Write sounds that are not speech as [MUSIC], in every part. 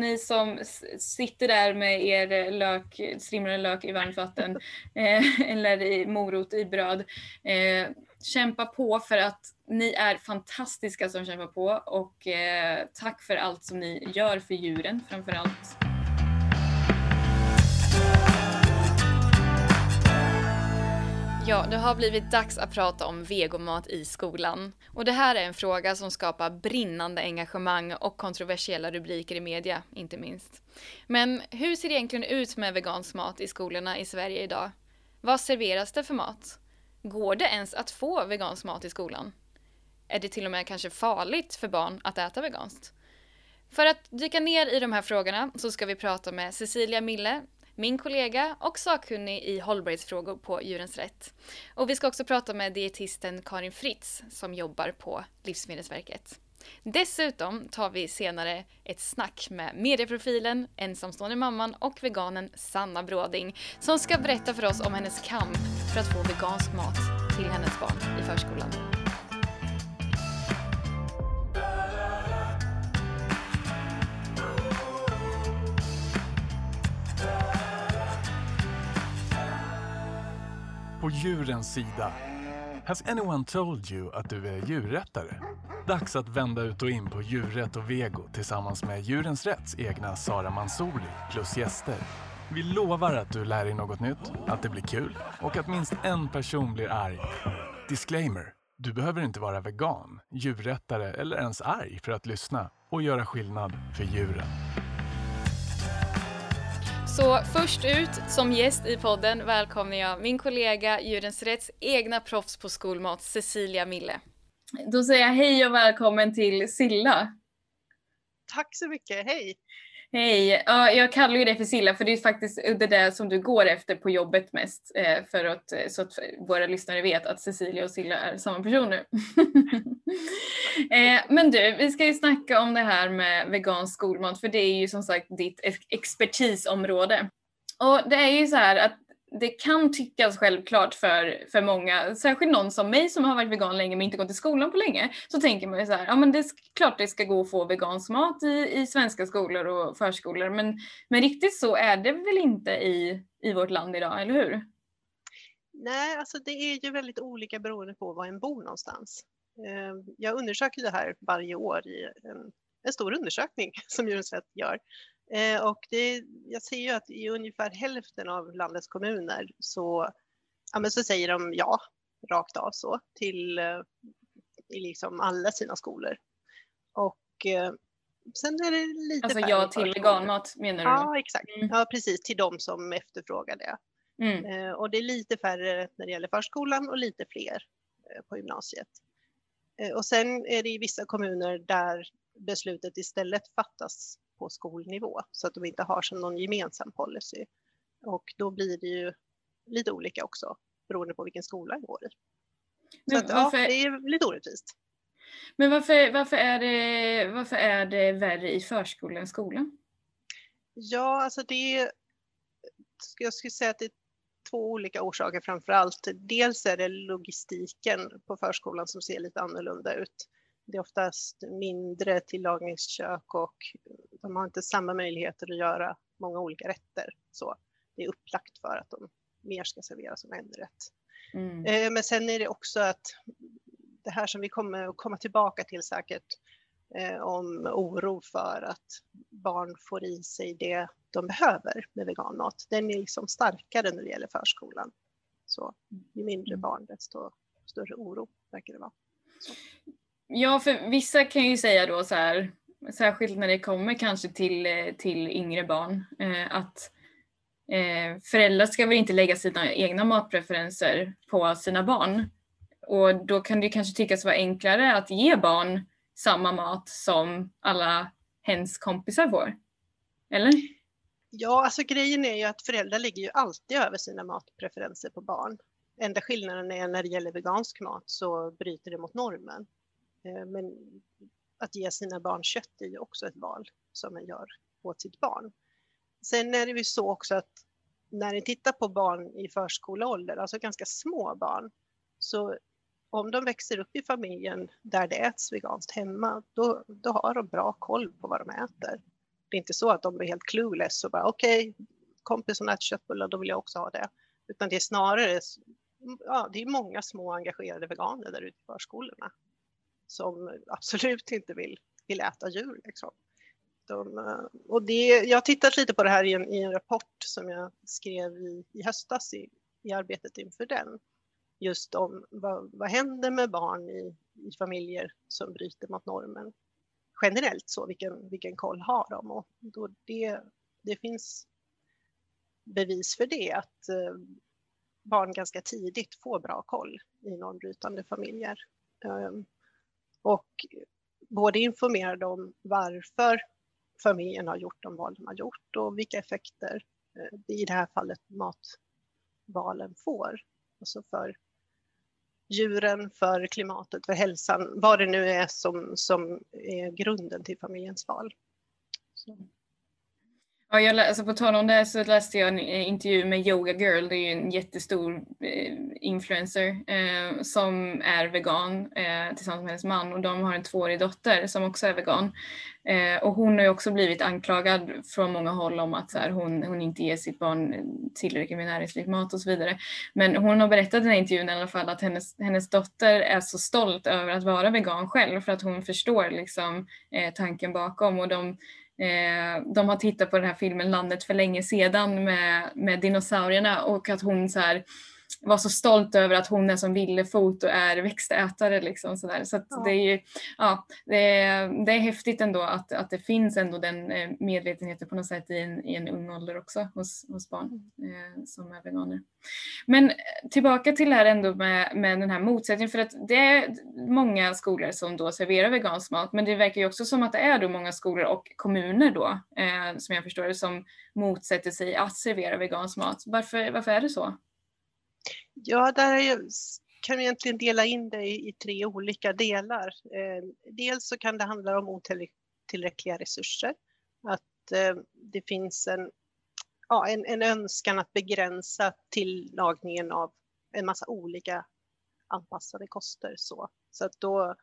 ni som sitter där med er lök, strimlade lök i varmt vatten [LAUGHS] eh, eller i morot i bröd. Eh, kämpa på för att ni är fantastiska som kämpar på och eh, tack för allt som ni gör för djuren framför Ja, det har blivit dags att prata om vegomat i skolan. Och det här är en fråga som skapar brinnande engagemang och kontroversiella rubriker i media, inte minst. Men hur ser det egentligen ut med vegansk mat i skolorna i Sverige idag? Vad serveras det för mat? Går det ens att få vegansk mat i skolan? Är det till och med kanske farligt för barn att äta veganskt? För att dyka ner i de här frågorna så ska vi prata med Cecilia Mille, min kollega och sakkunnig i hållbarhetsfrågor på Djurens Rätt. Och vi ska också prata med dietisten Karin Fritz som jobbar på Livsmedelsverket. Dessutom tar vi senare ett snack med medieprofilen, ensamstående mamman och veganen Sanna Bråding som ska berätta för oss om hennes kamp för att få vegansk mat till hennes barn i förskolan. På djurens sida. Has anyone told you att du är djurrättare? Dags att vända ut och in på djurrätt och vego tillsammans med Djurens Rätts egna Sara Mansouri plus gäster. Vi lovar att du lär dig något nytt, att det blir kul och att minst en person blir arg. Disclaimer. Du behöver inte vara vegan, djurrättare eller ens arg för att lyssna och göra skillnad för djuren. Så först ut som gäst i podden välkomnar jag min kollega Djurens Rätts egna proffs på skolmat, Cecilia Mille. Då säger jag hej och välkommen till Silla. Tack så mycket, hej! Hej! Ja, jag kallar ju dig för Silla för det är faktiskt det där som du går efter på jobbet mest. Eh, för att, eh, så att våra lyssnare vet att Cecilia och Silla är samma person nu. [LAUGHS] Eh, men du, vi ska ju snacka om det här med vegansk skolmat för det är ju som sagt ditt expertisområde. Och det är ju så här att det kan tyckas självklart för, för många, särskilt någon som mig som har varit vegan länge men inte gått i skolan på länge, så tänker man ju så här, ja men det är klart det ska gå att få vegansk mat i, i svenska skolor och förskolor, men, men riktigt så är det väl inte i, i vårt land idag, eller hur? Nej, alltså det är ju väldigt olika beroende på var en bor någonstans. Eh, jag undersöker det här varje år i en, en stor undersökning [LAUGHS] som Djurens Rätt gör. Eh, och det, jag ser ju att i ungefär hälften av landets kommuner så, ja, men så säger de ja, rakt av så, till eh, i liksom alla sina skolor. Och eh, sen är det lite Alltså ja till veganmat menar du? Ja, exakt. Mm. Ja, precis, till de som efterfrågar det. Mm. och det är lite färre när det gäller förskolan och lite fler på gymnasiet. och sen är det i vissa kommuner där beslutet istället fattas på skolnivå så att de inte har som någon gemensam policy. Och då blir det ju lite olika också beroende på vilken skola jag går i. Så att, varför... ja, det är lite orättvist. Men varför, varför, är det, varför är det värre i förskolan än skolan? Ja, alltså det jag skulle säga att det är två olika orsaker framför allt. Dels är det logistiken på förskolan som ser lite annorlunda ut. Det är oftast mindre tillagningskök och de har inte samma möjligheter att göra många olika rätter. Så det är upplagt för att de mer ska serveras som en rätt. Mm. Eh, men sen är det också att det här som vi kommer att komma tillbaka till säkert eh, om oro för att barn får i sig det de behöver med veganmat. Den är liksom starkare när det gäller förskolan. Så ju mindre mm. barn desto större oro verkar det vara. Så. Ja, för vissa kan ju säga då så här, särskilt när det kommer kanske till, eh, till yngre barn, eh, att eh, föräldrar ska väl inte lägga sina egna matpreferenser på sina barn. Och då kan det kanske tyckas vara enklare att ge barn samma mat som alla hens kompisar får. Eller? Ja, alltså grejen är ju att föräldrar ligger ju alltid över sina matpreferenser på barn. Enda skillnaden är när det gäller vegansk mat så bryter det mot normen. Eh, men att ge sina barn kött är ju också ett val som man gör åt sitt barn. Sen är det ju så också att när ni tittar på barn i förskoleålder, alltså ganska små barn, så om de växer upp i familjen där det äts veganskt hemma, då, då har de bra koll på vad de äter. Det är inte så att de är helt clueless och bara okej, okay, kompisen äter köttbullar, då vill jag också ha det. Utan det är snarare, ja, det är många små engagerade veganer där ute i förskolorna som absolut inte vill, vill äta djur. Liksom. De, eh, och det, jag har tittat lite på det här i en, i en rapport som jag skrev i, i höstas i, i arbetet inför den. Just om vad, vad händer med barn i, i familjer som bryter mot normen generellt så, vilken, vilken koll har de? Och då det, det finns bevis för det, att eh, barn ganska tidigt får bra koll i normbrytande familjer. Ehm, och både informerade om varför familjen har gjort de val de har gjort och vilka effekter eh, i det här fallet matvalen får. Alltså för djuren, för klimatet, för hälsan, vad det nu är som, som är grunden till familjens val. Så. Ja, jag läste, alltså på tal om det så läste jag en eh, intervju med Yoga Girl, det är ju en jättestor eh, influencer eh, som är vegan eh, tillsammans med hennes man och de har en tvåårig dotter som också är vegan. Eh, och hon har ju också blivit anklagad från många håll om att så här, hon, hon inte ger sitt barn tillräckligt med näringsrik mat och så vidare. Men hon har berättat i den här intervjun i alla fall att hennes, hennes dotter är så stolt över att vara vegan själv för att hon förstår liksom, eh, tanken bakom och de Eh, de har tittat på den här filmen Landet för länge sedan med, med dinosaurierna och att hon så här, var så stolt över att hon är som villefot och är växtätare. Liksom, så där. så ja. det är ju ja, det är, det är häftigt ändå att, att det finns ändå den eh, medvetenheten på något sätt i en, i en ung ålder också hos, hos barn eh, som är veganer. Men tillbaka till det här ändå med, med den här motsättningen för att det är många skolor som då serverar vegansk mat men det verkar ju också som att det är då många skolor och kommuner då eh, som jag förstår det som motsätter sig att servera vegansk mat. Varför, varför är det så? Ja, där kan vi egentligen dela in det i, tre olika delar. Eh, dels så kan det handla om otillräckliga resurser. Att eh, det finns en, ja, en, en önskan att begränsa tillagningen av en massa olika anpassade koster. Så, så att då,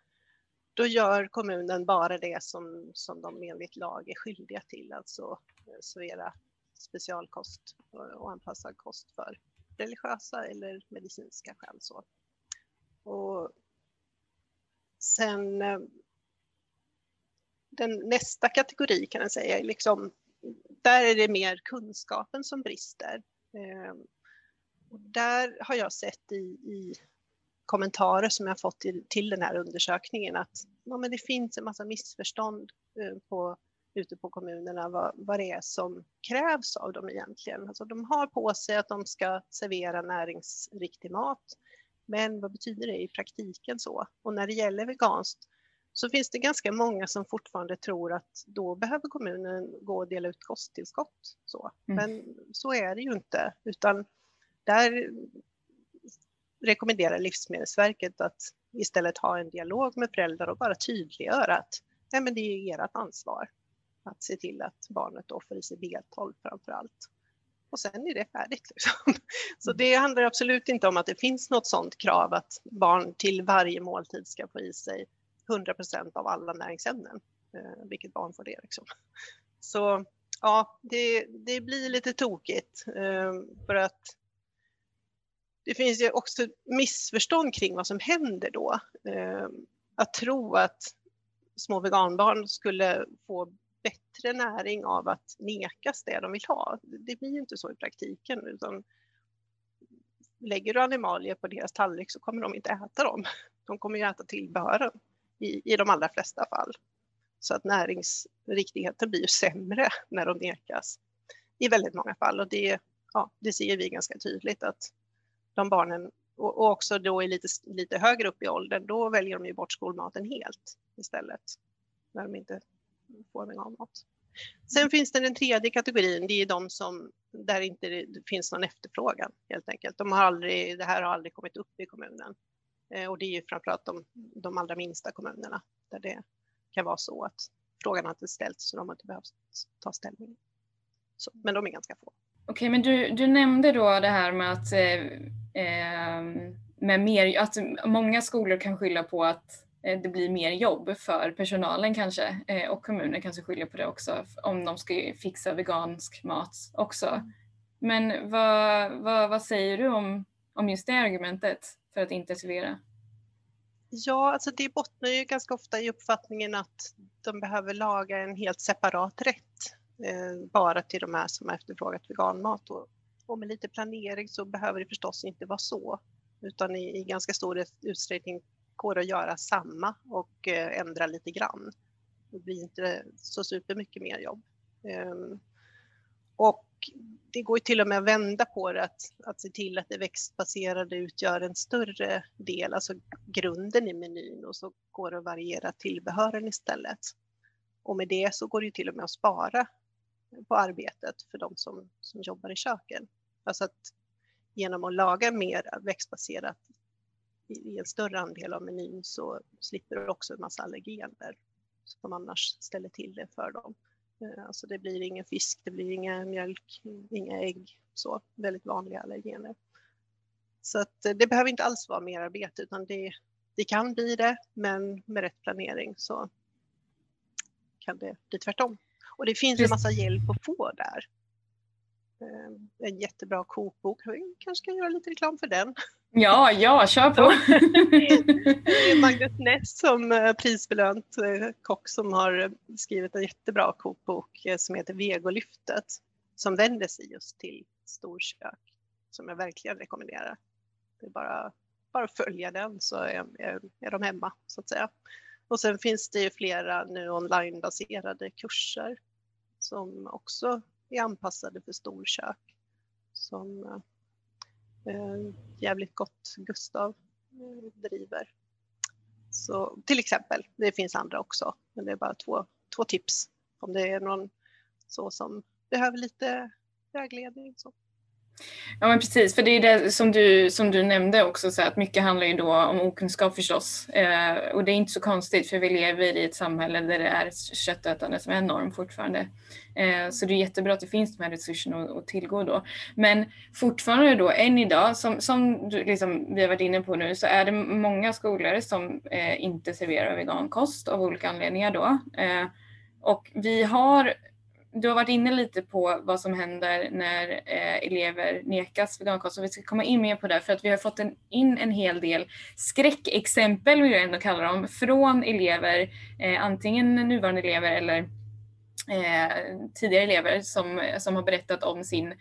då gör kommunen bara det som, som de enligt lag är skyldiga till, alltså eh, servera specialkost och anpassad kost för religiösa eller medicinska skäl. Så. Och sen eh, den nästa kategori kan jag säga, liksom, där är det mer kunskapen som brister. Eh, och där har jag sett i, i kommentarer som jag fått till, till den här undersökningen att ja, men det finns en massa missförstånd eh, på ute på kommunerna vad, vad det är som krävs av dem egentligen. Alltså de har på sig att de ska servera näringsriktig mat. Men vad betyder det i praktiken så? Och när det gäller veganskt så finns det ganska många som fortfarande tror att då behöver kommunen gå och dela ut kosttillskott. Så. Mm. Men så är det ju inte, utan där rekommenderar Livsmedelsverket att istället ha en dialog med föräldrar och bara tydliggöra att nej, men det är ert ansvar att se till att barnet då får i sig B12 framför allt. Och sen är det färdigt. Liksom. [LAUGHS] Så mm. det handlar absolut inte om att det finns något sådant krav att barn till varje måltid ska få i sig 100% av alla näringsämnen. Eh, vilket barn får det liksom. Så ja, det, det blir lite tokigt eh, för att det finns ju också missförstånd kring vad som händer då. Eh, att tro att små veganbarn skulle få bättre näring av att nekas det de vill ha. Det blir ju inte så i praktiken utan lägger du animalier på deras tallrik så kommer de inte äta dem. De kommer ju äta tillbehören i, i de allra flesta fall. Så att näringsriktigheten blir ju sämre när de nekas i väldigt många fall och det, ja, det ser vi ganska tydligt att de barnen och också då i lite, lite högre upp i åldern, då väljer de ju bort skolmaten helt istället. När de inte forming av mat. Sen finns det den tredje kategorin, det är de som där inte det finns någon efterfrågan helt enkelt. De har aldrig, det här har aldrig kommit upp i kommunen. Eh, och det är ju framförallt de, de allra minsta kommunerna där det kan vara så att frågan har inte ställts så de har inte behövt ta ställning. Så, men de är ganska få. Okej, men du, du nämnde då det här med att, eh, eh med mer, att många skolor kan skylla på att det blir mer jobb för personalen kanske eh, och kommunen kanske skyller på det också om de ska fixa vegansk mat också. Men vad, vad, vad säger du om, om just det argumentet för att inte servera? Ja, alltså det bottnar ju ganska ofta i uppfattningen att de behöver laga en helt separat rätt eh, bara till de här som har efterfrågat veganmat. Och, och med lite planering så behöver det förstås inte vara så, utan i, i ganska stor utsträckning går det att göra samma och eh, ändra lite grann. Det blir inte så supermycket mer jobb. Ehm, och det går till och med att vända på det, att, att se till att det växtbaserade utgör en större del, alltså grunden i menyn och så går det att variera tillbehören istället. Och med det så går det till och med att spara på arbetet för de som, som jobbar i köken. Alltså att genom att laga mer växtbaserat i en större andel av menyn så slipper du också en massa allergener som annars ställer till det för dem. Eh, alltså det blir ingen fisk, det blir inga mjölk, inga ägg, så väldigt vanliga allergener. Så att eh, det behöver inte alls vara mer arbete utan det, det kan bli det, men med rätt planering så kan det bli tvärtom. Och det finns en massa hjälp att få där. Eh, en jättebra kokbok, vi kanske ska göra lite reklam för den. Ja, ja, kör på! det är [LAUGHS] Magnus Ness som eh, prisbelönt eh, kock som har skrivit en jättebra kokbok som heter Vegolyftet som vänder sig just till storkök som jag verkligen rekommenderar. Det är bara, bara följa den så är, är, är de hemma så att säga. Och sen finns det ju flera nu onlinebaserade kurser som också är anpassade för storkök. Som eh, Eh, jävligt gott Gustav eh, driver. Så till exempel, det finns andra också, men det är bara två, två tips om det är någon så som behöver lite vägledning. Så. Ja men precis, för det är det som du, som du nämnde också, så att mycket handlar ju då om okunskap förstås. Eh, och det är inte så konstigt för vi lever i ett samhälle där det är köttätande som är norm fortfarande. Eh, så det är jättebra att det finns de här resurserna att, att tillgå då. Men fortfarande då, än idag, som, som du, liksom, vi har varit inne på nu, så är det många skolor som eh, inte serverar vegankost av olika anledningar då. Eh, och vi har du har varit inne lite på vad som händer när eh, elever nekas vegankost och vi ska komma in mer på det för att vi har fått en, in en hel del skräckexempel vill jag ändå kalla dem från elever, eh, antingen nuvarande elever eller eh, tidigare elever som, som har berättat om sin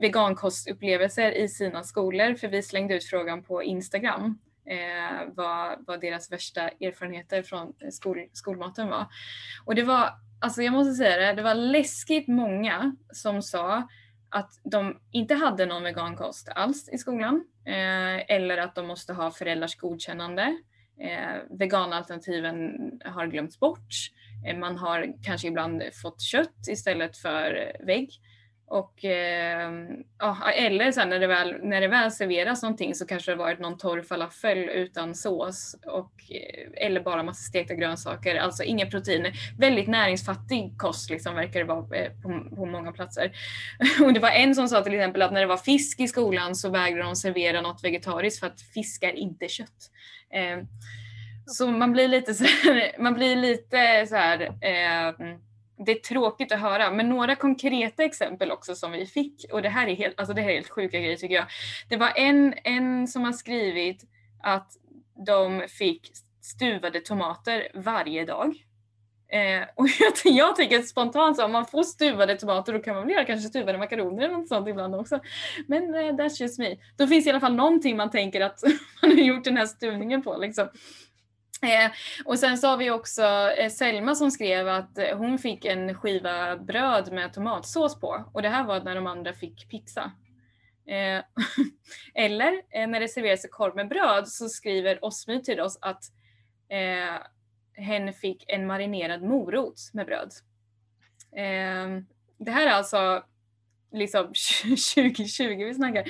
vegankostupplevelser i sina skolor för vi slängde ut frågan på Instagram eh, vad, vad deras värsta erfarenheter från skol, skolmaten var. Och det var alltså jag måste säga det, det var läskigt många som sa att de inte hade någon vegankost alls i skolan eh, eller att de måste ha föräldrars godkännande. Eh, veganalternativen har glömts bort. Eh, man har kanske ibland fått kött istället för eh, vägg. Och, eh, ja, eller sen när det, väl, när det väl serveras någonting så kanske det varit någon torr falafel utan sås och, eh, eller bara massa stekta grönsaker, alltså inga proteiner. Väldigt näringsfattig kost liksom, verkar det vara eh, på, på, många platser. [LAUGHS] Och det var en som sa till exempel att när det var fisk i skolan så vägrade de servera något vegetariskt för att fisk är inte kött. Eh, så man blir lite så här, [LAUGHS] man blir lite så här eh, det är tråkigt att höra, men några konkreta exempel också som vi fick, och det här är helt, alltså det här är helt sjuka grejer tycker jag. Det var en, en som har skrivit att de fick stuvade tomater varje dag. Eh, och [LAUGHS] jag, jag tycker spontant så om man får stuvade tomater då kan man väl göra kanske stuvade makaroner eller något sånt ibland också. Men eh, that's just me. Då finns i alla fall någonting man tänker att [LAUGHS] man har gjort den här stuvningen på liksom. Eh, och sen så har vi också eh, Selma som skrev att eh, hon fick en skiva bröd med tomatsås på och det här var när de andra fick pizza. Eh, [LAUGHS] eller eh, när det serveras korv med bröd så skriver Osmy till oss att eh, hen fick en marinerad morot med bröd. Eh, det här är alltså liksom [LAUGHS] 2020 vi snackar.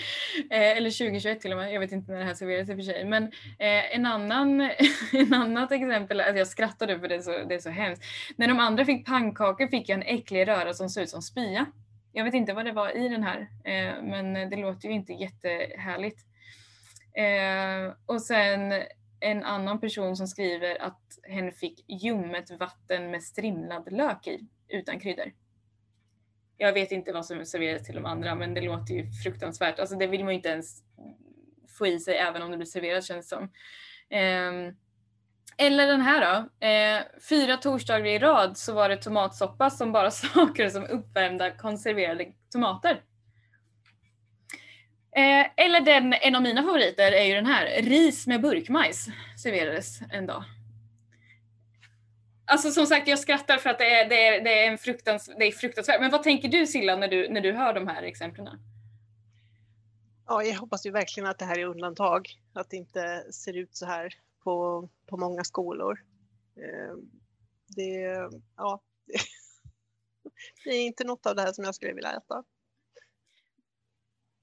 Eh, eller 2021 till och med, jag vet inte när det här serveras i och för sig. Men eh, en annan, [LAUGHS] en annat exempel, alltså jag skrattade för det är, så, det är så hemskt. När de andra fick pannkakor fick jag en äcklig röra som såg ut som spya. Jag vet inte vad det var i den här, eh, men det låter ju inte jättehärligt. Eh, och sen en annan person som skriver att hen fick ljummet vatten med strimlad lök i, utan kryddor. Jag vet inte vad som serveras till de andra men det låter ju fruktansvärt. Alltså det vill man ju inte ens få i sig även om det blir serverat känns det som. Eh, eller den här då. Eh, fyra torsdagar i rad så var det tomatsoppa som bara [LAUGHS] smakade som uppvärmda konserverade tomater. Eh, eller den, en av mina favoriter är ju den här. Ris med burkmajs serverades en dag. Alltså som sagt, jag skrattar för att det är, det är, det är, en fruktans, det är fruktansvärt. Men vad tänker du Silla när du, när du hör de här exemplen? Ja, jag hoppas ju verkligen att det här är undantag. Att det inte ser ut så här på, på många skolor. Eh, det, ja, [LAUGHS] det är inte något av det här som jag skulle vilja äta.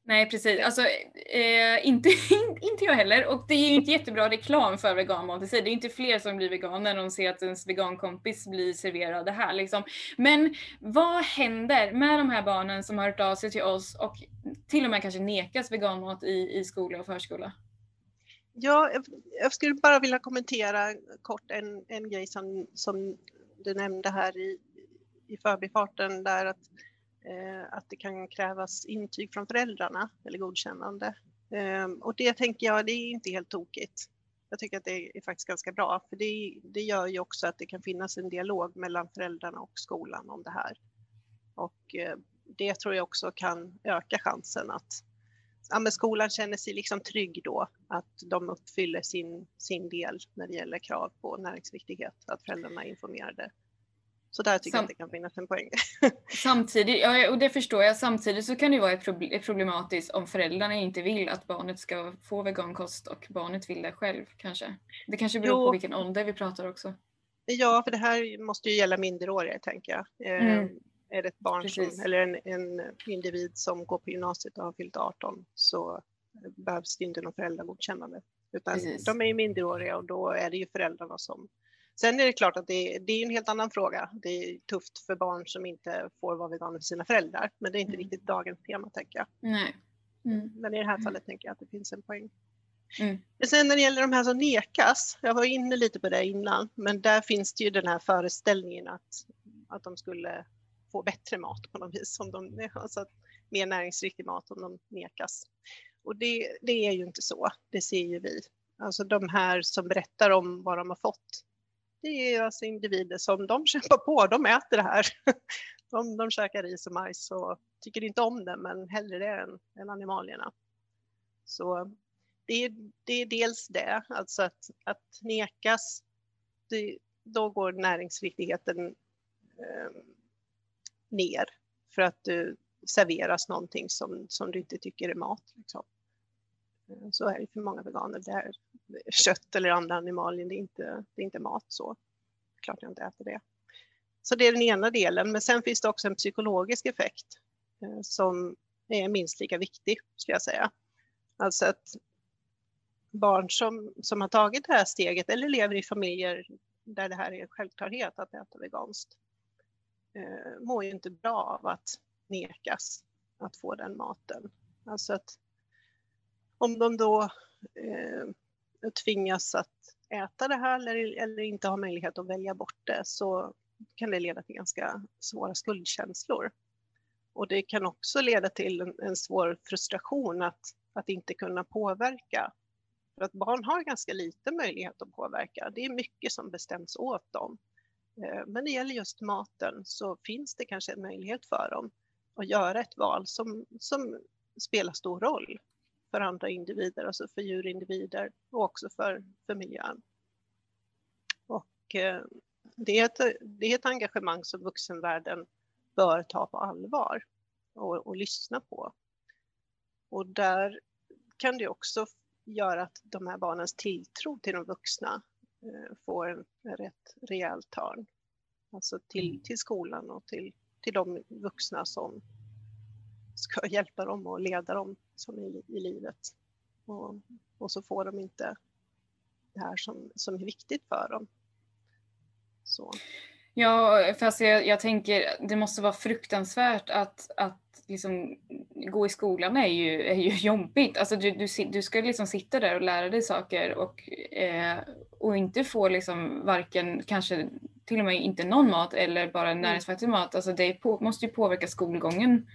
Nej precis, alltså eh, inte, [LAUGHS] inte jag heller och det är ju inte jättebra reklam för veganmat i sig. Det är inte fler som blir veganer när de ser att ens vegankompis blir serverad det här liksom. Men vad händer med de här barnen som har hört av sig till oss och till och med kanske nekas veganmat i, i skola och förskola? Ja, jag skulle bara vilja kommentera kort en, en grej som, som du nämnde här i, i förbifarten där att Eh, att det kan krävas intyg från föräldrarna eller godkännande. Ehm, och det tänker jag, det är inte helt tokigt. Jag tycker att det är faktiskt ganska bra, för det, det gör ju också att det kan finnas en dialog mellan föräldrarna och skolan om det här. Och eh, det tror jag också kan öka chansen att ja, men skolan känner sig liksom trygg då att de uppfyller sin, sin del när det gäller krav på näringsriktighet, att föräldrarna är informerade. Så där tycker Sam jag att det kan finnas en poäng. [LAUGHS] samtidigt, ja, och det förstår jag, samtidigt så kan det vara ett problematiskt om föräldrarna inte vill att barnet ska få vegankost och barnet vill det själv kanske. Det kanske beror jo. på vilken ålder vi pratar också. Ja, för det här måste ju gälla minderåriga tänker jag. Eh, mm. Är det ett barn som, eller en, en individ som går på gymnasiet och har fyllt 18 så behövs det inte någon föräldragodkännande. Utan Precis. de är ju minderåriga och då är det ju föräldrarna som Sen är det klart att det, det, är en helt annan fråga. Det är tufft för barn som inte får vara veganer för sina föräldrar, men det är inte mm. riktigt dagens tema tänker jag. Nej. Mm. Men i det här fallet tänker jag att det finns en poäng. Mm. Men sen när det gäller de här som nekas, jag var inne lite på det innan, men där finns det ju den här föreställningen att, att de skulle få bättre mat på något vis, om de, alltså mer näringsriktig mat om de nekas. Och det, det är ju inte så, det ser ju vi. Alltså de här som berättar om vad de har fått det är alltså individer som de [LAUGHS] kämpar på, de äter det här. [LAUGHS] De, de käkar ris och majs och tycker inte om det, men hellre det än, än animalierna. Så det, det är dels det, alltså att, att nekas, det, då går näringsriktigheten eh, ner för att du serveras någonting som, som du inte tycker är mat. Liksom. Eh, så är det för många veganer. Det är kött eller andra animalier, det är inte, det är inte mat så. Klart jag inte äter det. Så det är den ena delen, men sen finns det också en psykologisk effekt eh, som är minst lika viktig, skulle jag säga. Alltså att barn som, som har tagit det här steget eller lever i familjer där det här är en självklarhet att äta veganskt eh, mår ju inte bra av att nekas att få den maten. Alltså att om de då eh, tvingas att äta det här eller, eller inte har möjlighet att välja bort det så kan det leda till ganska svåra skuldkänslor. Och det kan också leda till en, en svår frustration att, att inte kunna påverka. För att barn har ganska liten möjlighet att påverka. Det är mycket som bestäms åt dem. Eh, men när det gäller just maten så finns det kanske en möjlighet för dem att göra ett val som, som spelar stor roll för andra individer, alltså för djurindivider och också för, för miljön. Och eh, det, är ett, det är ett engagemang som vuxenvärlden bör ta på allvar och, och lyssna på. Och där kan det också göra att de här barnens tilltro till de vuxna eh, får en, rätt rejäl törn. Alltså till, mm. till skolan och till, till de vuxna som ska [LAUGHS] hjälpa dem och leda dem som i, i livet. Och, och så får de inte det här som, som är viktigt för dem. Så. Ja, fast jag, jag tänker det måste vara fruktansvärt att, att liksom, gå i skolan är ju, är ju [LAUGHS] jobbigt. Alltså du, du, du ska liksom sitta där och lära dig saker och, eh, och inte få liksom varken kanske till och med inte någon mat eller bara mm. näringsfattig mat. Alltså det på, måste ju påverka skolgången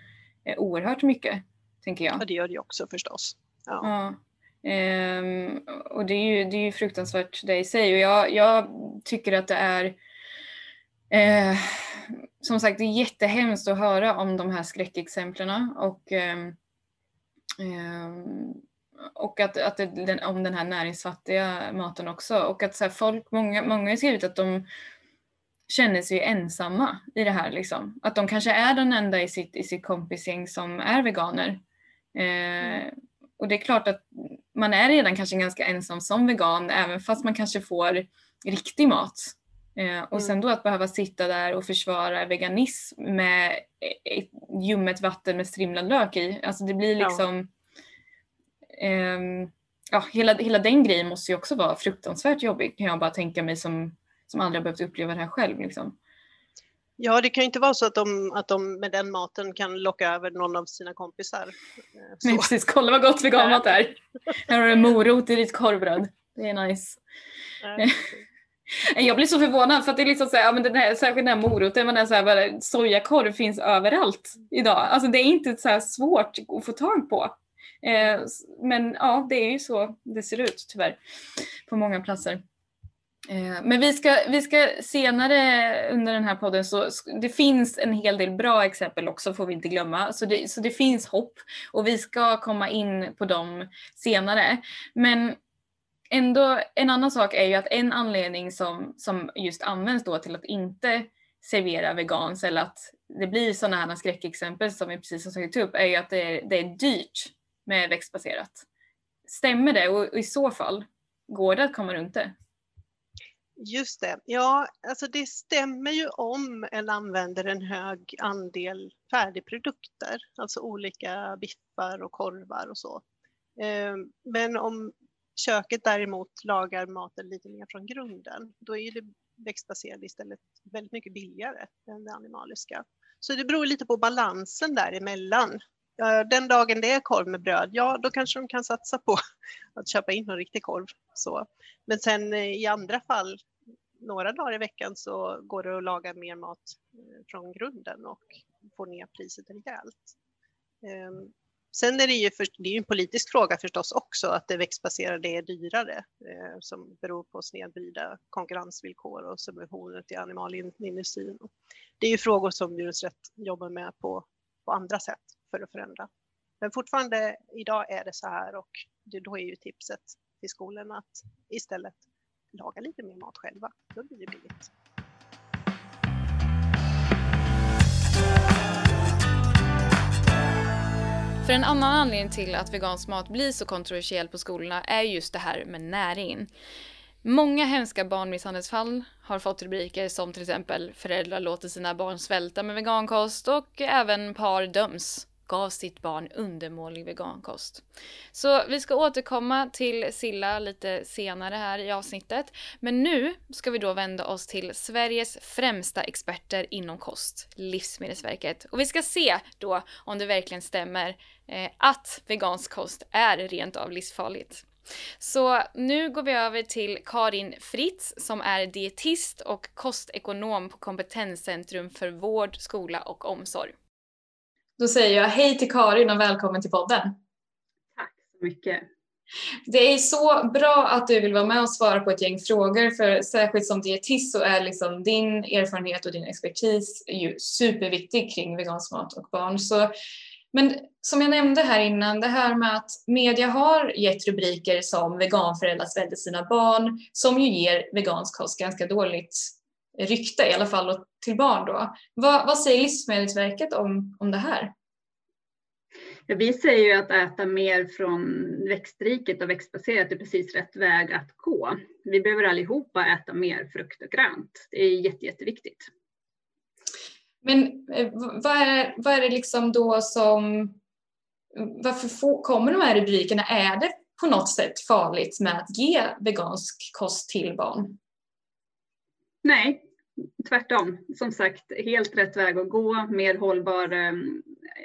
eh, oerhört mycket, tänker jag. Ja, det gör det ju också förstås. Ja. ja. Um, och det är, ju, det är ju fruktansvärt det i sig och jag, jag tycker att det är eh, som sagt det är jättehemskt att höra om de här skräckexemplen och, um, och att, att det, den, om den här näringsfattiga maten också och att så här, folk, många, många har skrivit att de känner sig ensamma i det här liksom. Att de kanske är den enda i sitt, i sitt kompisgäng som är veganer. Eh, och det är klart att man är redan kanske ganska ensam som vegan även fast man kanske får riktig mat. Eh, och mm. sen då att behöva sitta där och försvara veganism med ett ljummet vatten med strimlad lök i. Alltså det blir liksom ja. Eh, ja, hela, hela den grejen måste ju också vara fruktansvärt jobbig kan jag bara tänka mig som, som aldrig har behövt uppleva det här själv. Liksom. Ja, det kan ju inte vara så att de, att de med den maten kan locka över någon av sina kompisar. Eh, så. Nej, precis. Kolla vad gott veganmat är. Här har du morot i ditt korvbröd. Det är nice. Nej. Jag blir så förvånad för att det är liksom så här, ja, men den här, särskilt den här moroten, men den så här, sojakorv finns överallt idag. Alltså det är inte så svårt att få tag på. Eh, men ja, det är ju så det ser ut tyvärr på många platser. Eh, men vi ska, vi ska senare under den här podden så det finns en hel del bra exempel också får vi inte glömma. Så det, så det finns hopp och vi ska komma in på dem senare. Men ändå en annan sak är ju att en anledning som, som just används då till att inte servera vegans eller att det blir sådana här skräckexempel som vi precis har tagit upp är ju att det är, det är dyrt med växtbaserat. Stämmer det och i så fall, går det att komma runt det? Just det. Ja, alltså det stämmer ju om en använder en hög andel färdigprodukter, alltså olika biffar och korvar och så. Eh, men om köket däremot lagar maten lite mer från grunden, då är det växtbaserade istället väldigt mycket billigare än det animaliska. Så det beror lite på balansen däremellan. Den dagen det är korv med bröd, ja då kanske de kan satsa på [LAUGHS] att köpa in en riktig korv. Så. Men sen eh, i andra fall några dagar i veckan så går det att laga mer mat eh, från grunden och få ner priset rejält. Ehm, sen är det ju för, det är en politisk fråga förstås också att det växtbaserade är dyrare eh, som beror på snedvrida konkurrensvillkor och subventioner till animalindustrin. Det är ju frågor som Djurens Rätt jobbar med på, på andra sätt för att förändra. Men fortfarande idag är det så här och då är ju tipset till skolorna att istället laga lite mer mat själva. Då blir det billigt. För en annan anledning till att vegansk mat blir så kontroversiell på skolorna är just det här med näringen. Många hemska barnmisshandelsfall har fått rubriker som till exempel föräldrar låter sina barn svälta med vegankost och även par döms gav sitt barn undermålig vegankost. Så vi ska återkomma till Silla lite senare här i avsnittet. Men nu ska vi då vända oss till Sveriges främsta experter inom kost, Livsmedelsverket. Och vi ska se då om det verkligen stämmer eh, att vegansk kost är rent av livsfarligt. Så nu går vi över till Karin Fritz som är dietist och kostekonom på Kompetenscentrum för vård, skola och omsorg. Då säger jag hej till Karin och välkommen till podden. Tack så mycket. Det är så bra att du vill vara med och svara på ett gäng frågor för särskilt som dietist så är liksom din erfarenhet och din expertis ju superviktig kring vegansk mat och barn. Så, men som jag nämnde här innan, det här med att media har gett rubriker som veganföräldrar sväljer sina barn som ju ger vegansk kost ganska dåligt rykte, i alla fall till barn då. Vad, vad säger Livsmedelsverket om, om det här? Ja, vi säger ju att äta mer från växtriket och växtbaserat är precis rätt väg att gå. Vi behöver allihopa äta mer frukt och grönt. Det är jätte, jätteviktigt. Men eh, vad är, vad är det liksom då som... Varför får, kommer de här rubrikerna? Är det på något sätt farligt med att ge vegansk kost till barn? Nej, tvärtom. Som sagt, helt rätt väg att gå. Mer hållbar, eh,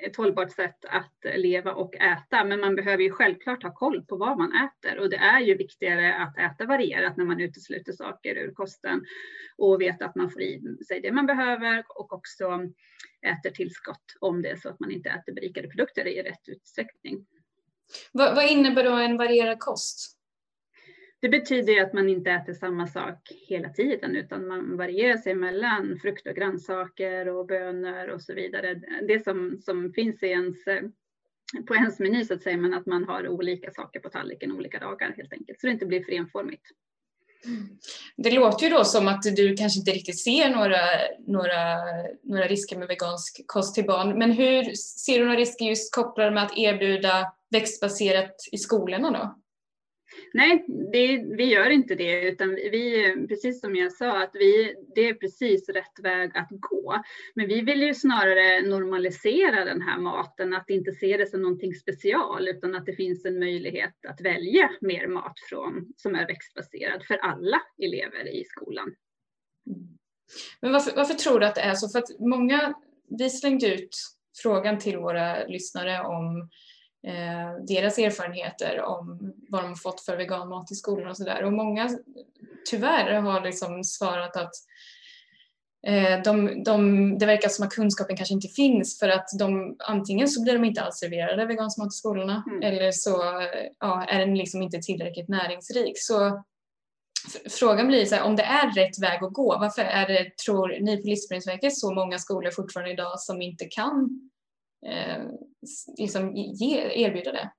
ett hållbart sätt att leva och äta. Men man behöver ju självklart ha koll på vad man äter och det är ju viktigare att äta varierat när man utesluter saker ur kosten och veta att man får i sig det man behöver och också äter tillskott om det är så att man inte äter berikade produkter i rätt utsträckning. Vad, vad innebär då en varierad kost? Det betyder att man inte äter samma sak hela tiden utan man varierar sig mellan frukt och grönsaker och bönor och så vidare. Det som, som finns i ens, på ens meny så att säga, men att man har olika saker på tallriken olika dagar helt enkelt så det inte blir för enformigt. Mm. Det låter ju då som att du kanske inte riktigt ser några, några, några risker med vegansk kost till barn. Men hur ser du några risker just kopplade med att erbjuda växtbaserat i skolorna då? Nej, det, vi gör inte det, utan vi, precis som jag sa, att vi, det är precis rätt väg att gå. Men vi vill ju snarare normalisera den här maten, att inte se det som någonting special, utan att det finns en möjlighet att välja mer mat från, som är växtbaserad för alla elever i skolan. Men varför, varför tror du att det är så? För att många, vi slängde ut frågan till våra lyssnare om eh, deras erfarenheter om vad de har fått för veganmat i skolan och sådär. Och många tyvärr har liksom svarat att eh, de, de, det verkar som att kunskapen kanske inte finns för att de, antingen så blir de inte alls serverade vegansk mat i skolorna mm. eller så ja, är den liksom inte tillräckligt näringsrik. Så Frågan blir så här, om det är rätt väg att gå, varför är det, tror ni på Livsmedelsverket, så många skolor fortfarande idag som inte kan eh, liksom ge, erbjuda det?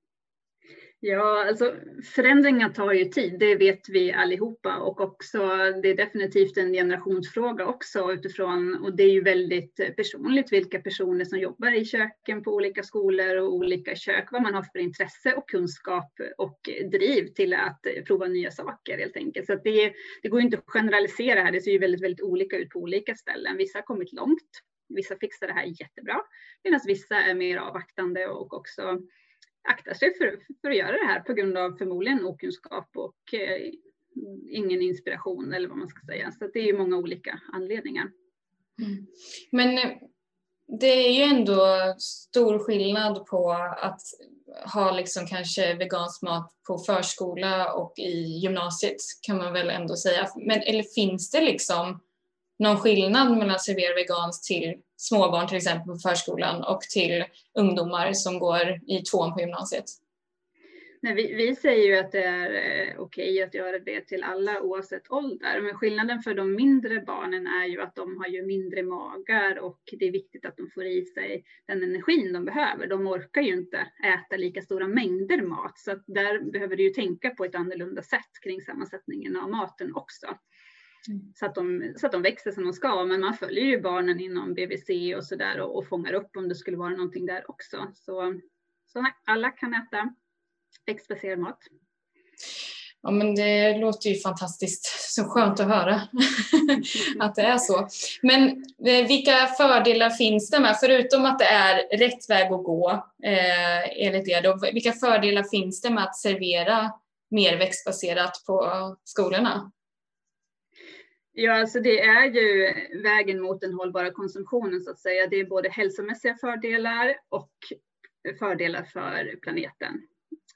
Ja, alltså förändringar tar ju tid, det vet vi allihopa och också det är definitivt en generationsfråga också utifrån och det är ju väldigt personligt vilka personer som jobbar i köken på olika skolor och olika kök, vad man har för intresse och kunskap och driv till att prova nya saker helt enkelt. Så det, det går inte att generalisera här, det ser ju väldigt, väldigt olika ut på olika ställen. Vissa har kommit långt Vissa fixar det här jättebra medan vissa är mer avvaktande och också aktar sig för, för att göra det här på grund av förmodligen okunskap och eh, ingen inspiration eller vad man ska säga. Så det är ju många olika anledningar. Mm. Men eh, det är ju ändå stor skillnad på att ha liksom kanske vegansk mat på förskola och i gymnasiet kan man väl ändå säga. Men, eller finns det liksom någon skillnad mellan att servera veganskt till småbarn till exempel på förskolan och till ungdomar som går i tvåan på gymnasiet? Nej, vi, vi, säger ju att det är okej okej att göra det till alla oavsett ålder. Men skillnaden för de mindre barnen är ju att de har ju mindre magar och det är viktigt att de får i sig den energin de behöver. De orkar ju inte äta lika stora mängder mat så att där behöver du ju tänka på ett annorlunda sätt kring sammansättningen av maten också. Mm. Så, att de, så att de växer som de ska. Men man följer ju barnen inom BVC och så där och, och fångar upp om det skulle vara någonting där också. Så, så alla kan äta växtbaserad mat. Ja men det låter ju fantastiskt, så skönt att höra [LAUGHS] att det är så. Men eh, vilka fördelar finns det med, förutom att det är rätt väg att gå eh, enligt er, då, vilka fördelar finns det med att servera mer växtbaserat på skolorna? Ja, alltså det är ju vägen mot den hållbara konsumtionen så att säga. Det är både hälsomässiga fördelar och fördelar för planeten.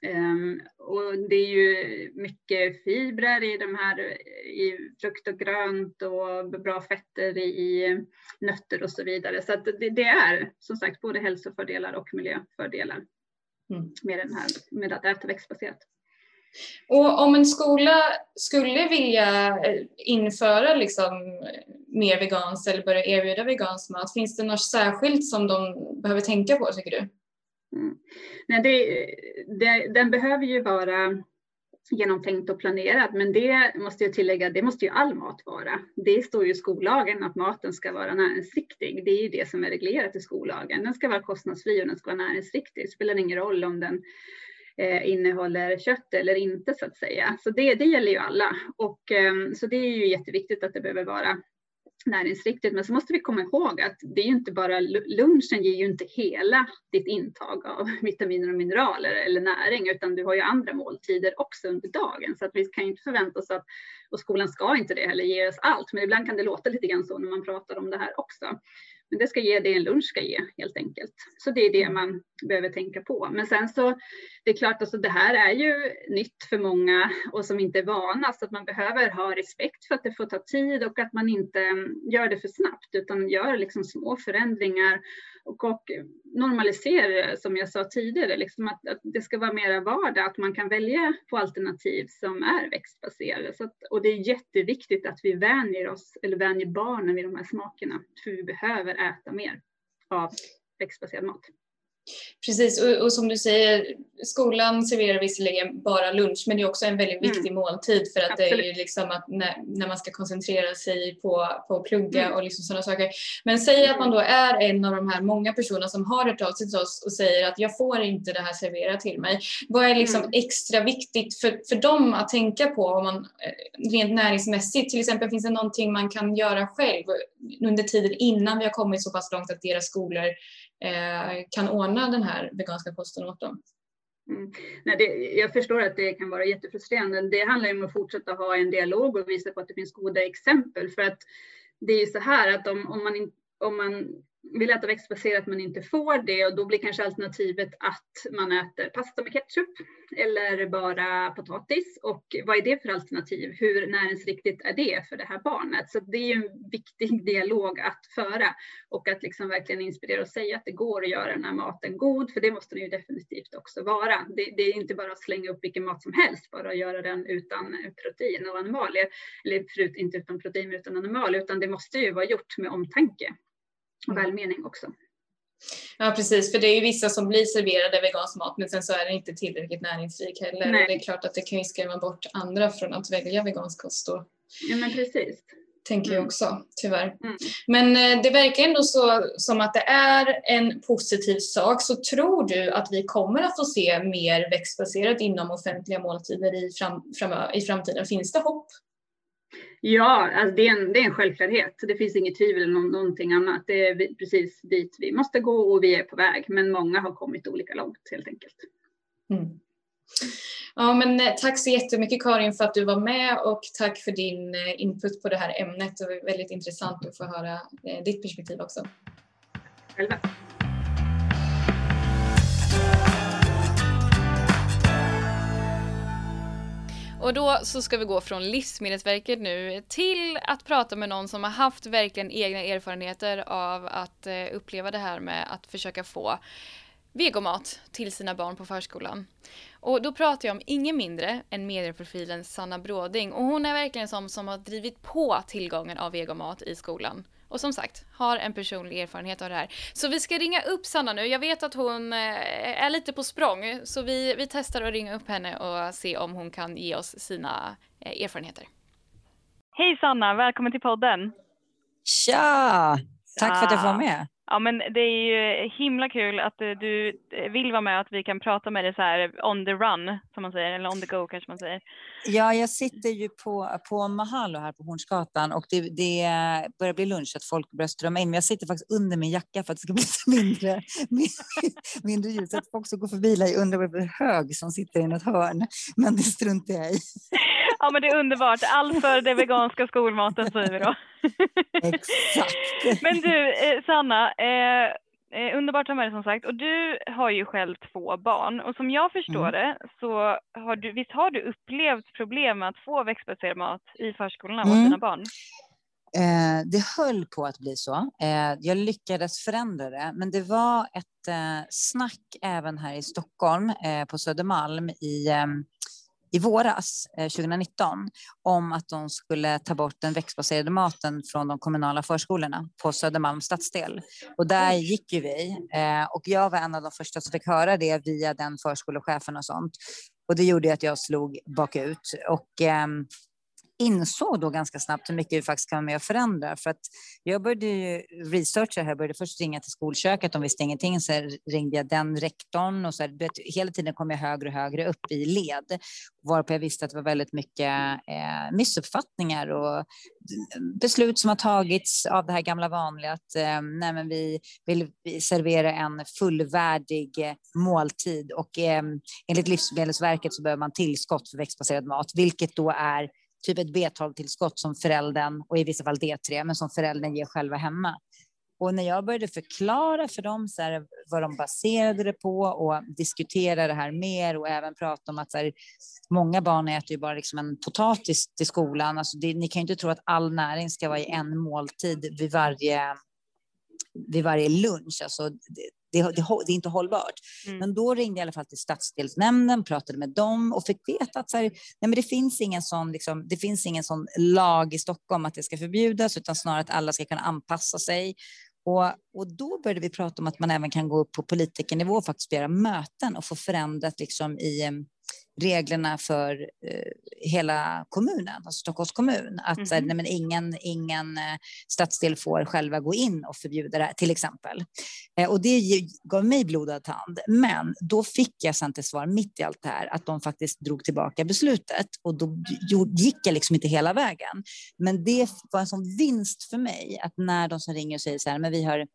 Um, och det är ju mycket fibrer i de här i frukt och grönt och bra fetter i, nötter och så vidare. Så det, det, är som sagt både hälsofördelar och miljöfördelar mm. med, den här, med att äta växtbaserat. Och om en skola skulle vilja eh, införa liksom mer veganskt eller börja erbjuda vegansk mat, finns det något särskilt som de behöver tänka på tycker du? Mm. Nej, det, det, den behöver ju vara genomtänkt och planerad, men det måste jag tillägga, det måste ju all mat vara. Det står ju i skollagen att maten ska vara näringsriktig. Det är ju det som är reglerat i skollagen. Den ska vara kostnadsfri och den ska vara näringsriktig. Det spelar ingen roll om den Eh, innehåller kött eller inte så att säga. Så det, det gäller ju alla och eh, så det är ju jätteviktigt att det behöver vara näringsriktigt. Men så måste vi komma ihåg att det är ju inte bara lunchen ger ju inte hela ditt intag av [LAUGHS] vitaminer och mineraler eller näring, utan du har ju andra måltider också under dagen. Så att vi kan ju inte förvänta oss att, och skolan ska inte det heller, ge oss allt. Men ibland kan det låta lite grann så när man pratar om det här också. Men det ska ge det en lunch ska ge helt enkelt. Så det är det man behöver tänka på. Men sen så, det är klart, alltså det här är ju nytt för många och som inte är vana, så att man behöver ha respekt för att det får ta tid och att man inte gör det för snabbt, utan gör liksom små förändringar och, och normalisera, som jag sa tidigare, liksom att, att, det ska vara mera vardag, att man kan välja på alternativ som är växtbaserade. Så att, och det är jätteviktigt att vi vänjer oss, eller vänjer barnen vid de här smakerna, för vi behöver äta mer av växtbaserad mat. Precis, och, och, som du säger, skolan serverar visserligen bara lunch, men det är också en väldigt viktig mm. måltid för att Absolut. det är ju liksom att när, när, man ska koncentrera sig på, på att plugga mm. och liksom sådana saker. Men säg att man då är en av de här många personerna som har hört av sig till oss och säger att jag får inte det här serverat till mig. Vad är liksom mm. extra viktigt för, för dem att tänka på om man, eh, rent näringsmässigt? Till exempel finns det någonting man kan göra själv under tiden innan vi har kommit så pass långt att deras skolor Eh, kan ordna den här veganska kosten åt dem. Mm. Nej, det, jag förstår att det kan vara jättefrustrerande. Det handlar ju om att fortsätta ha en dialog och visa på att det finns goda exempel. För att det är ju så här att om, om, man, om man vill äta växtbaserat men inte får det och då blir kanske alternativet att man äter pasta med ketchup eller bara potatis. Och vad är det för alternativ? Hur näringsriktigt är det för det här barnet? Så det är ju en viktig [LAUGHS] dialog att föra och att liksom verkligen inspirera och säga att det går att göra den här maten god, för det måste den ju definitivt också vara. Det, det är inte bara att slänga upp vilken mat som helst, bara att göra den utan protein och animalier, eller förut inte utan protein utan animalier, utan det måste ju vara gjort med omtanke och välmening också. Ja precis, för det är ju vissa som blir serverade vegansk mat men sen så är den inte tillräckligt näringsrik heller. Nej. Och det är klart att det kan ju skrämma bort andra från att välja vegansk kost då. Ja men precis. Tänker mm. jag också, tyvärr. Mm. Men eh, det verkar ändå så som att det är en positiv sak. Så tror du att vi kommer att få se mer växtbaserat inom offentliga måltider i, fram, fram, i framtiden? Finns det hopp? Ja, alltså det, är en, det är en självklarhet. Det finns inget tvivel om någonting annat. Det är precis dit vi måste gå och vi är på väg. Men många har kommit olika långt helt enkelt. Mm. Ja, men eh, tack så jättemycket Karin för att du var med och tack för din eh, input på det här ämnet. Det var väldigt intressant att få höra eh, ditt perspektiv också. Själva. Och då så ska vi gå från Livsmedelsverket nu till att prata med någon som har haft verkligen egna erfarenheter av att eh, uppleva det här med att försöka få vegomat till sina barn på förskolan. Och då pratar jag om ingen mindre än medieprofilen Sanna Bråding och hon är verkligen som som har drivit på tillgången av vegomat i skolan. Och som sagt, har en personlig erfarenhet av det här. Så vi ska ringa upp Sanna nu. Jag vet att hon eh, är lite på språng, så vi, vi testar att ringa upp henne och se om hon kan ge oss sina eh, erfarenheter. Hej Sanna, välkommen till podden. Tja! Tack för att jag får vara med. Ja men det är ju himla kul att eh, du eh, vill vara med och att vi kan prata med dig så här on the run som man säger, eller on the go kanske man säger. Ja, jag sitter ju på, på Mahalo här på Hornsgatan och det, det börjar bli lunch, att folk börjar strömma in. Men jag sitter faktiskt under min jacka för att det ska bli mindre, [LAUGHS] mindre ljus. Att folk som går förbi lär undrar vad det är hög som sitter i något hörn. Men det struntar jag i. Ja men det är underbart. Allt för den veganska skolmaten säger vi då. Exakt. Men du eh, Sanna, eh, eh, underbart att ha med dig som sagt. Och du har ju själv två barn och som jag förstår mm. det så har du, visst har du upplevt problem med att få växtbaserad mat i förskolorna mm. hos dina barn? Eh, det höll på att bli så. Eh, jag lyckades förändra det, men det var ett eh, snack även här i Stockholm eh, på Södermalm i ehm, i våras, 2019, eh, om att de skulle ta bort den växtbaserade maten från de kommunala förskolorna på Södermalms stadsdel. Och där gick ju vi eh, och jag var en av de första som fick höra det via den förskolechefen och sånt. Och det gjorde att jag slog bakut och ehm, insåg då ganska snabbt hur mycket vi faktiskt kan vara med och förändra. För att jag började ju researcha här, började först ringa till skolköket, de visste ingenting, så ringde jag den rektorn och så här, hela tiden kom jag högre och högre upp i led, varpå jag visste att det var väldigt mycket eh, missuppfattningar och beslut som har tagits av det här gamla vanliga att eh, nej, men vi vill servera en fullvärdig måltid och eh, enligt Livsmedelsverket så behöver man tillskott för växtbaserad mat, vilket då är typ ett B12-tillskott som föräldern, och i vissa fall D3, men som föräldern ger själva hemma. Och när jag började förklara för dem så här, vad de baserade det på och diskutera det här mer och även prata om att så här, många barn äter ju bara liksom en potatis till skolan. Alltså det, ni kan ju inte tro att all näring ska vara i en måltid vid varje vid varje lunch. Alltså, det, det, det, är inte hållbart. Mm. Men då ringde jag i alla fall till stadsdelsnämnden, pratade med dem och fick veta att så här, nej men det, finns ingen sån, liksom, det finns ingen sån lag i Stockholm att det ska förbjudas, utan snarare att alla ska kunna anpassa sig. Och, och då började vi prata om att man även kan gå upp på politikernivå och faktiskt göra möten och få förändrat liksom i reglerna för eh, hela kommunen, alltså Stockholms kommun. Att mm -hmm. nej, men ingen, ingen eh, stadsdel får själva gå in och förbjuda det, till exempel. Eh, och det gav mig blodad tand. Men då fick jag sen till svar, mitt i allt det här, att de faktiskt drog tillbaka beslutet. Och då gick jag liksom inte hela vägen. Men det var en sån vinst för mig, att när de som ringer och säger så här, men vi har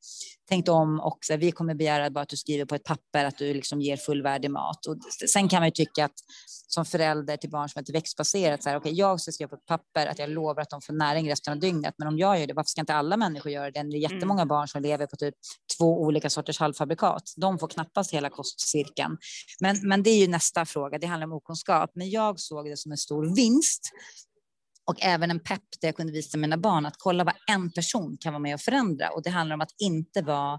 tänkt om och så här, vi kommer begära bara att du skriver på ett papper att du liksom ger fullvärdig mat. Och sen kan man ju tycka att som förälder till barn som är växtbaserat, så här, okay, jag ska skriva på ett papper att jag lovar att de får näring resten av dygnet, men om jag gör det, varför ska inte alla människor göra det? Det är jättemånga mm. barn som lever på typ två olika sorters halvfabrikat. De får knappast hela kostcirkeln. Men, men det är ju nästa fråga, det handlar om okunskap. Men jag såg det som en stor vinst och även en pepp där jag kunde visa mina barn att kolla vad en person kan vara med och förändra. Och det handlar om att inte vara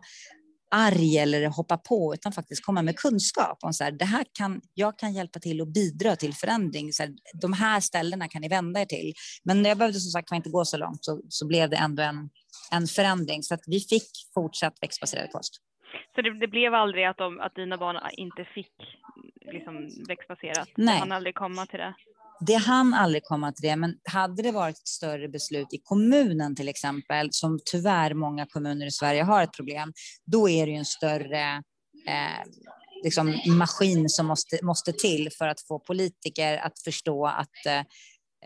arg eller hoppa på, utan faktiskt komma med kunskap om så här, det här kan, jag kan hjälpa till och bidra till förändring. Så här, de här ställena kan ni vända er till. Men jag behövde som sagt inte gå så långt så, så blev det ändå en, en förändring så att vi fick fortsatt växtbaserad kost. Så det, det, blev aldrig att, de, att dina barn inte fick liksom, växtbaserat? Nej. Han aldrig komma till det? Det hann aldrig komma till det, men hade det varit ett större beslut i kommunen till exempel, som tyvärr många kommuner i Sverige har ett problem, då är det ju en större eh, liksom maskin som måste, måste till för att få politiker att förstå att Eh,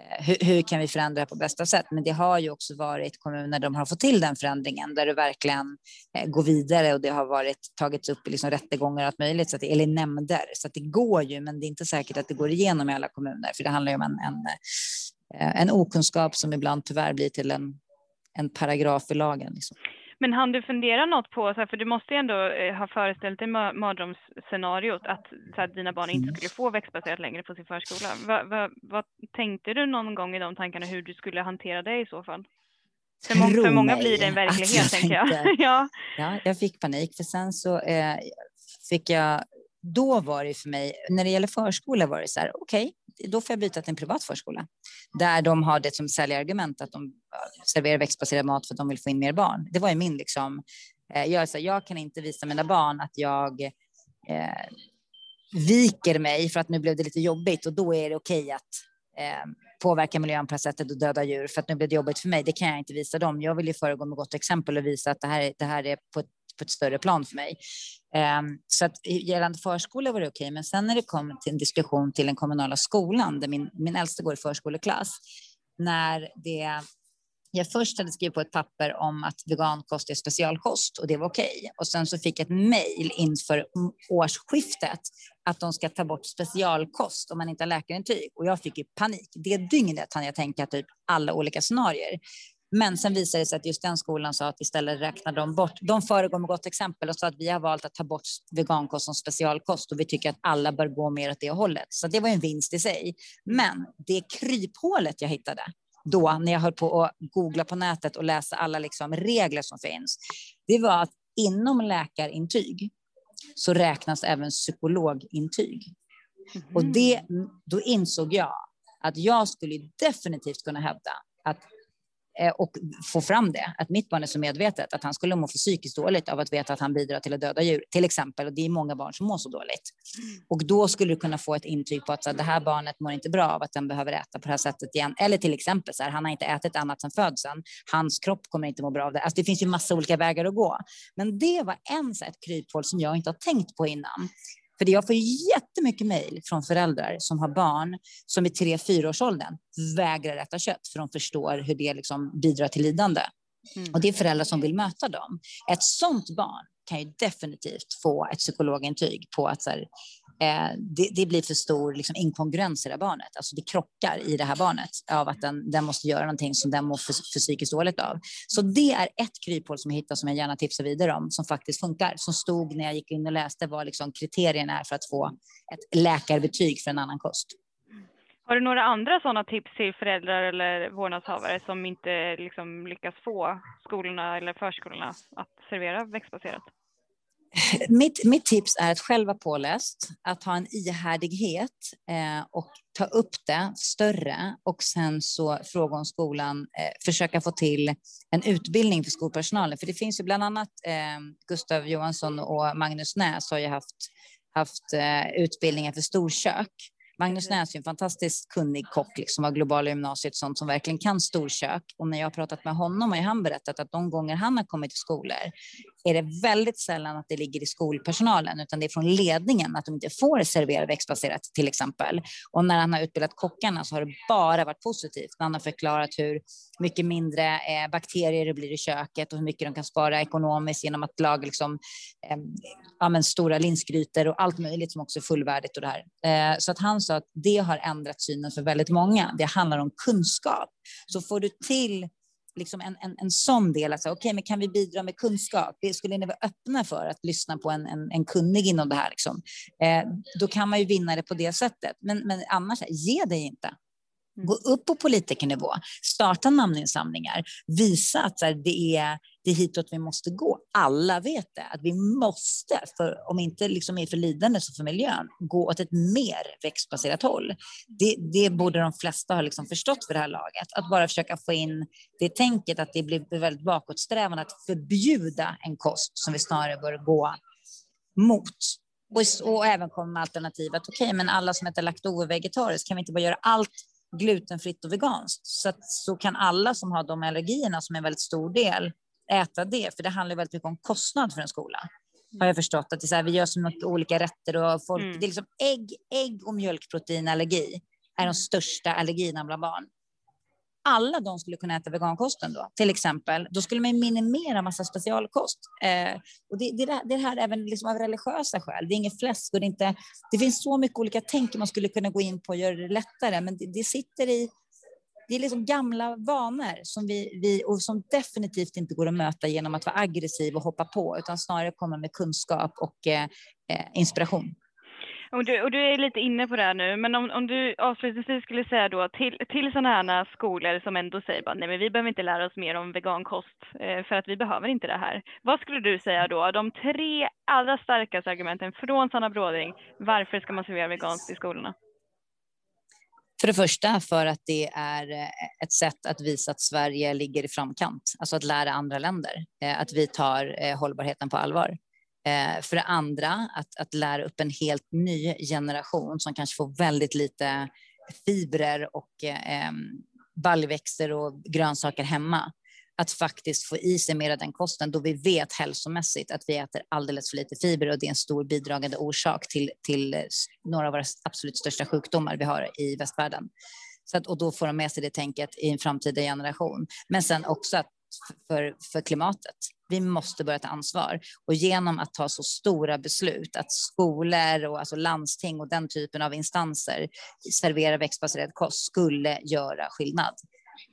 Eh, hur, hur, kan vi förändra på bästa sätt? Men det har ju också varit kommuner där de har fått till den förändringen, där det verkligen eh, går vidare och det har varit tagits upp i liksom rättegångar och allt möjligt, så att det, eller nämnder. Så att det går ju, men det är inte säkert att det går igenom i alla kommuner, för det handlar ju om en, en, eh, en okunskap som ibland tyvärr blir till en, en paragraf i lagen. Liksom. Men hann du fundera något på, för du måste ju ändå eh, ha föreställt dig mardrömsscenariot att, så att dina barn inte mm. skulle få växtbaserat längre på sin förskola. Va, va, vad tänkte du någon gång i de tankarna hur du skulle hantera det i så fall? För, må, för många blir det en verklighet, jag tänker jag. [LAUGHS] ja. ja, jag fick panik, för sen så eh, fick jag då var det för mig, när det gäller förskola var det så här, okej, okay, då får jag byta till en privat förskola. Där de har det som säljargument att de serverar växtbaserad mat för att de vill få in mer barn. Det var ju min liksom, eh, jag, så här, jag kan inte visa mina barn att jag eh, viker mig för att nu blev det lite jobbigt och då är det okej okay att eh, påverka miljön på det sättet och döda djur för att nu blev det jobbigt för mig. Det kan jag inte visa dem. Jag vill ju föregå med gott exempel och visa att det här, det här är på ett på ett större plan för mig. Ehm, så att gällande förskola var det okej, men sen när det kom till en diskussion till den kommunala skolan, där min, min äldste går i förskoleklass, när det jag först hade skrivit på ett papper om att vegankost är specialkost och det var okej. Okay. Och sen så fick jag ett mejl inför årsskiftet att de ska ta bort specialkost om man inte har läkarintyg. Och jag fick ju panik. Det dygnet hann jag tänka typ alla olika scenarier. Men sen visade det sig att just den skolan sa att istället räknade de bort, de föregår med gott exempel och sa att vi har valt att ta bort vegankost som specialkost och vi tycker att alla bör gå mer åt det hållet. Så det var en vinst i sig. Men det kryphålet jag hittade då när jag höll på att googla på nätet och läsa alla liksom regler som finns, det var att inom läkarintyg så räknas även psykologintyg. Mm. Och det, då insåg jag att jag skulle definitivt kunna hävda att och få fram det, att mitt barn är så medvetet att han skulle må psykiskt dåligt av att veta att han bidrar till att döda djur, till exempel. Och det är många barn som mår så dåligt. Och då skulle du kunna få ett intyg på att så här, det här barnet mår inte bra av att den behöver äta på det här sättet igen. Eller till exempel så här, han har inte ätit annat sedan födseln. Hans kropp kommer inte må bra av det. Alltså, det finns ju massa olika vägar att gå. Men det var en så här, ett kryphål som jag inte har tänkt på innan. För jag får jättemycket mejl från föräldrar som har barn som i tre, fyra års åldern vägrar äta kött för de förstår hur det liksom bidrar till lidande. Mm. Och det är föräldrar som vill möta dem. Ett sånt barn kan ju definitivt få ett psykologintyg på att så här, eh, det, det, blir för stor liksom, inkongruens i det här barnet. Alltså det krockar i det här barnet av att den, den måste göra någonting som den mår för, för psykiskt dåligt av. Så det är ett kryphål som jag hittar som jag gärna tipsar vidare om, som faktiskt funkar. Som stod när jag gick in och läste vad liksom kriterierna är för att få ett läkarbetyg för en annan kost. Har du några andra sådana tips till föräldrar eller vårdnadshavare som inte liksom lyckas få skolorna eller förskolorna att servera växtbaserat? Mitt, mitt tips är att själv vara påläst, att ha en ihärdighet eh, och ta upp det större och sen så fråga om skolan, eh, försöka få till en utbildning för skolpersonalen. För det finns ju bland annat eh, Gustav Johansson och Magnus Näs har ju haft, haft eh, utbildningar för storkök Magnus Näs är en fantastiskt kunnig kock liksom, av globala gymnasiet, sånt som verkligen kan storkök. Och när jag har pratat med honom har han berättat att de gånger han har kommit till skolor är det väldigt sällan att det ligger i skolpersonalen, utan det är från ledningen att de inte får servera växtbaserat till exempel. Och när han har utbildat kockarna så har det bara varit positivt. Han har förklarat hur mycket mindre eh, bakterier det blir i köket och hur mycket de kan spara ekonomiskt genom att laga liksom, eh, ja, stora linsgrytor och allt möjligt som också är fullvärdigt och det här. Eh, så att han sa att det har ändrat synen för väldigt många. Det handlar om kunskap. Så får du till liksom en, en, en sån del, alltså, okay, men kan vi bidra med kunskap? Skulle ni vara öppna för att lyssna på en, en, en kunnig inom det här? Liksom? Eh, då kan man ju vinna det på det sättet. Men, men annars, ge dig inte. Gå upp på politikernivå, starta namninsamlingar, visa att det är, det är hitåt vi måste gå. Alla vet det, att vi måste, för, om inte liksom är för lidande så för miljön, gå åt ett mer växtbaserat håll. Det, det borde de flesta ha liksom förstått för det här laget. Att bara försöka få in det tänket att det blir väldigt bakåtsträvande att förbjuda en kost som vi snarare bör gå mot. Och, och även komma med alternativet, okej, okay, men alla som äter lakto och vegetariskt, kan vi inte bara göra allt glutenfritt och veganskt. Så, att, så kan alla som har de allergierna som är en väldigt stor del äta det, för det handlar väldigt mycket om kostnad för en skola. Har jag förstått att det är så här, vi gör så mycket olika rätter och folk, mm. det är liksom ägg, ägg och mjölkproteinallergi är de största allergierna bland barn alla de skulle kunna äta vegankosten då, till exempel, då skulle man minimera massa specialkost. Eh, och det, det, det här även liksom av religiösa skäl. Det är inget fläsk och det, är inte, det finns så mycket olika tänk man skulle kunna gå in på och göra det lättare, men det, det sitter i det är liksom gamla vanor som vi, vi, och som definitivt inte går att möta genom att vara aggressiv och hoppa på, utan snarare komma med kunskap och eh, eh inspiration. Och du, och du är lite inne på det här nu, men om, om du avslutningsvis skulle säga då till, till sådana här skolor som ändå säger bara nej men vi behöver inte lära oss mer om vegankost eh, för att vi behöver inte det här. Vad skulle du säga då, de tre allra starkaste argumenten från Sanna Bråding, varför ska man servera veganskt i skolorna? För det första för att det är eh, ett sätt att visa att Sverige ligger i framkant, alltså att lära andra länder eh, att vi tar eh, hållbarheten på allvar. För det andra, att, att lära upp en helt ny generation som kanske får väldigt lite fibrer och eh, baljväxter och grönsaker hemma. Att faktiskt få i sig mer av den kosten då vi vet hälsomässigt att vi äter alldeles för lite fiber, och det är en stor bidragande orsak till, till eh, några av våra absolut största sjukdomar vi har i västvärlden. Så att, och då får de med sig det tänket i en framtida generation. Men sen också att för, för klimatet. Vi måste börja ta ansvar och genom att ta så stora beslut att skolor och alltså landsting och den typen av instanser serverar växtbaserad kost skulle göra skillnad.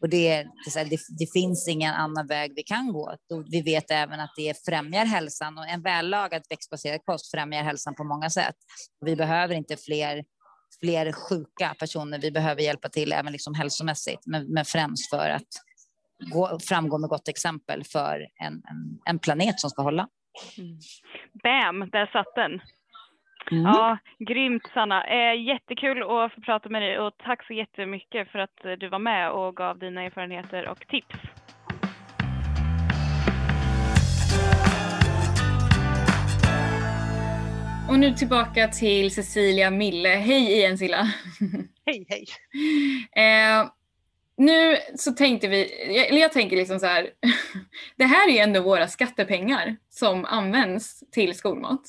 Och det, det, det, finns ingen annan väg vi kan gå. Vi vet även att det främjar hälsan och en vällagad växtbaserad kost främjar hälsan på många sätt. Vi behöver inte fler fler sjuka personer. Vi behöver hjälpa till även liksom hälsomässigt, men, men främst för att gå, framgå med gott exempel för en, en, en planet som ska hålla. Mm. Bam, där satt den. Mm. Ja, grymt Sanna. Eh, jättekul att få prata med dig och tack så jättemycket för att du var med och gav dina erfarenheter och tips. Och nu tillbaka till Cecilia Mille. Hej igen Silla! [LAUGHS] Hej hej! Eh, nu så tänkte vi, eller jag tänker liksom så här, [LAUGHS] det här är ju ändå våra skattepengar som används till skolmat.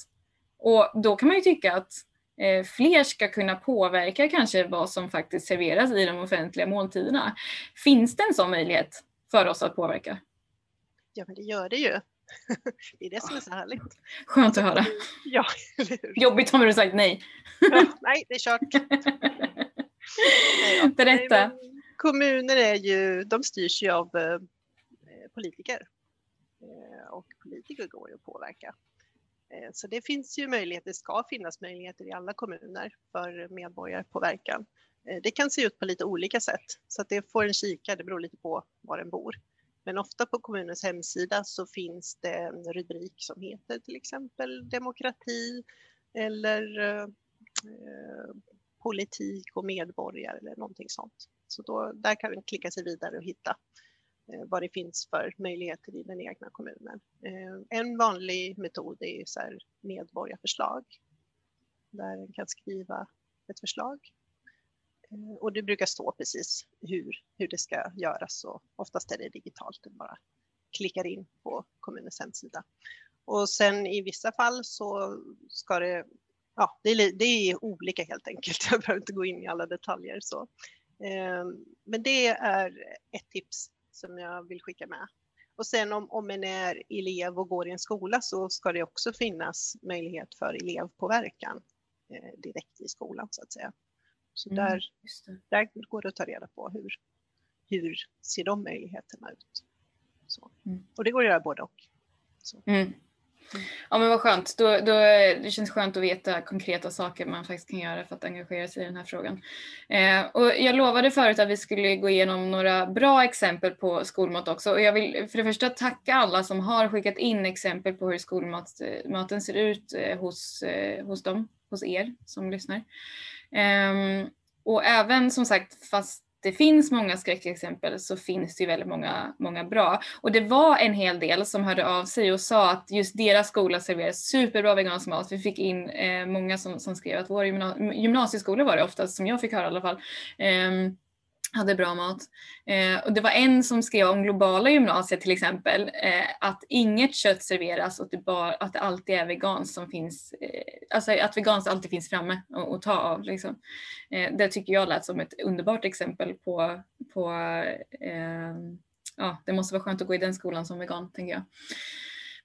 Och då kan man ju tycka att eh, fler ska kunna påverka kanske vad som faktiskt serveras i de offentliga måltiderna. Finns det en sån möjlighet för oss att påverka? Ja, men det gör det ju. [LAUGHS] det är det som är så härligt. [LAUGHS] Skönt att höra. Ja? [LAUGHS] Jobbigt om du sagt nej. Ja, nej, det är kört. Nej. Berätta. Nej, Kommuner är ju, de styrs ju av eh, politiker. Eh, och politiker går ju att påverka. Eh, så det finns ju möjligheter, det ska finnas möjligheter i alla kommuner för medborgarpåverkan. Eh, det kan se ut på lite olika sätt, så att det får en kika, det beror lite på var den bor. Men ofta på kommunens hemsida så finns det en rubrik som heter till exempel demokrati eller eh, politik och medborgare eller någonting sånt. Så då, där kan man klicka sig vidare och hitta eh, Eh, vad det finns för möjligheter i den egna kommunen. Eh, en vanlig metod är så här medborgarförslag där en kan skriva ett förslag. Eh, och det brukar stå precis hur, hur det ska göras och oftast är det digitalt, du bara klickar in på kommunens hemsida. Och sen i vissa fall så ska det, ja det är, det är olika helt enkelt, [LAUGHS] jag behöver inte gå in i alla detaljer så. Men det är ett tips som jag vill skicka med. Och sen om, om en är elev och går i en skola så ska det också finnas möjlighet för elevpåverkan eh, direkt i skolan så att säga. Så Mm, där, där går det att ta reda på hur, hur ser de möjligheterna ut. Mm. Och det går att göra både och. Mm. Ja men vad skönt. Då, då, det känns skönt att veta konkreta saker man faktiskt kan göra för att engagera sig i den här frågan. Eh, och jag lovade förut att vi skulle gå igenom några bra exempel på skolmat också. Och jag vill för det första tacka alla som har skickat in exempel på hur skolmaten eh, ser ut eh, hos, eh, hos dem, hos er som lyssnar. Eh, och även som sagt, fast det finns många skräckexempel så finns det ju väldigt många, många bra. Och det var en hel del som hörde av sig och sa att just deras skola serverar superbra vegansk mat. Vi fick in eh, många som, som skrev att vår gymna- gymnasieskola var det oftast, som jag fick höra i alla fall, Eh, hade bra mat. Eh, och det var en som skrev om globala gymnasiet till exempel, eh, att inget kött serveras och att det, bara, att det alltid är veganskt som finns, eh, alltså att veganskt alltid finns framme och, och ta av. Liksom. Eh, det tycker jag lät som ett underbart exempel på, på eh, ja, det måste vara skönt att gå i den skolan som vegan, tänker jag.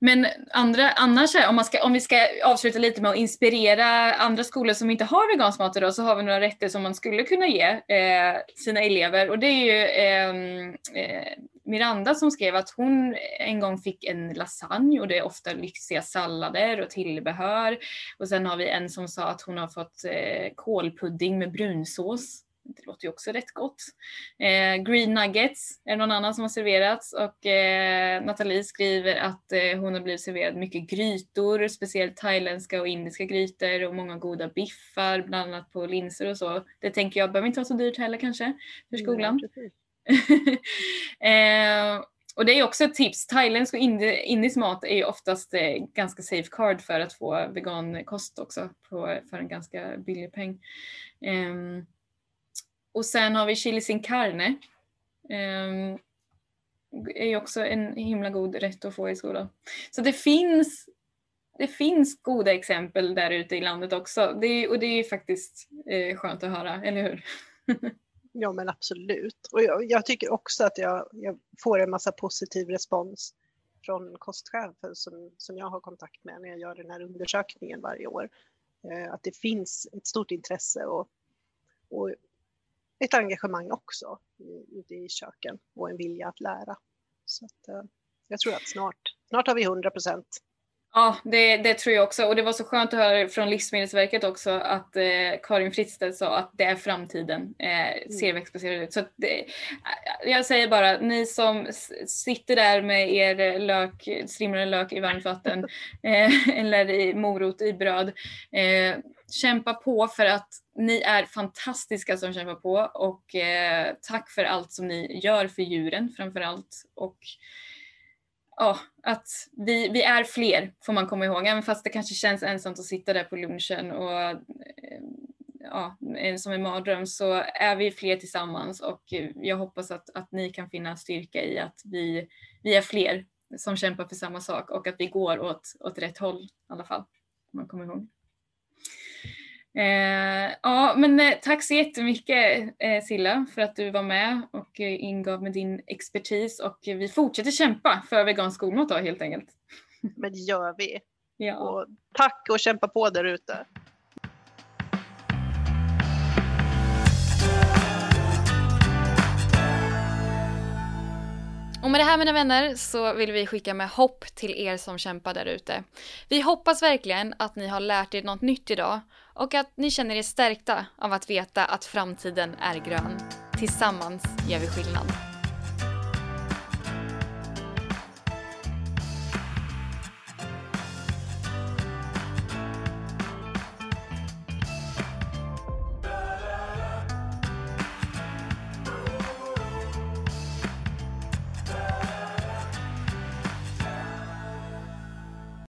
Men andra, annars, om, man ska, om vi ska avsluta lite med att inspirera andra skolor som inte har vegansk mat idag så har vi några rätter som man skulle kunna ge eh, sina elever och det är ju ehm, eh, Miranda som skrev att hon en gång fick en lasagne och det är ofta lyxiga sallader och tillbehör. Och sen har vi en som sa att hon har fått eh, kålpudding med brunsås. Det låter ju också rätt gott. Eh, green nuggets är det någon annan som har serverats och eh, Nathalie skriver att eh, hon har blivit serverad mycket grytor, speciellt thailändska och indiska grytor och många goda biffar, bland annat på linser och så. Det tänker jag behöver inte vara så dyrt heller kanske för skolan. Ja, precis. [LAUGHS] eh, och det är också ett tips. Thailändsk och indi- indisk mat är ju oftast eh, ganska safeguard för att få vegankost också på, för en ganska billig peng. Ehm, och sen har vi chili sin carne. Um, är ju också en himla god rätt att få i skolan. Så det finns det finns goda exempel där ute i landet också. Det är, och det är ju faktiskt eh, skönt att höra, eller hur? [LAUGHS] Ja men absolut. Och jag, jag tycker också att jag, jag får en massa positiv respons från kostchefen som, som jag har kontakt med när jag gör den här undersökningen varje år. Eh, att det finns ett stort intresse och, och ett engagemang också i, ute i köken och en vilja att lära. Så att, eh, jag tror att snart, snart har vi 100 procent. Ja, det, det tror jag också. Och det var så skönt att höra från Livsmedelsverket också att eh, Karin Fritzstedt sa att det är framtiden. Eh, ser växtbaserad ut. Så det, jag säger bara, ni som sitter där med er lök, strimlande lök i varmt vatten [LAUGHS] eh, eller i morot i bröd. Eh, kämpa på för att ni är fantastiska som kämpar på och eh, tack för allt som ni gör för djuren framför allt. Och ja, att vi, vi är fler får man komma ihåg. Även fast det kanske känns ensamt att sitta där på lunchen och eh, ja, som en mardröm så är vi fler tillsammans och eh, jag hoppas att, att ni kan finna styrka i att vi, vi är fler som kämpar för samma sak och att vi går åt, åt rätt håll i alla fall. Får man komma ihåg. Eh, ja, men eh, tack så jättemycket eh, Silla för att du var med och eh, ingav med din expertis och vi fortsätter kämpa för vegansk skolmat då helt enkelt. [LAUGHS] Men det gör vi. Ja. Och tack och kämpa på där ute. Och med det här mina vänner så vill vi skicka med hopp till er som kämpar där ute. Vi hoppas verkligen att ni har lärt er något nytt idag och att ni känner er stärkta av att veta att framtiden är grön. Tillsammans gör vi skillnad.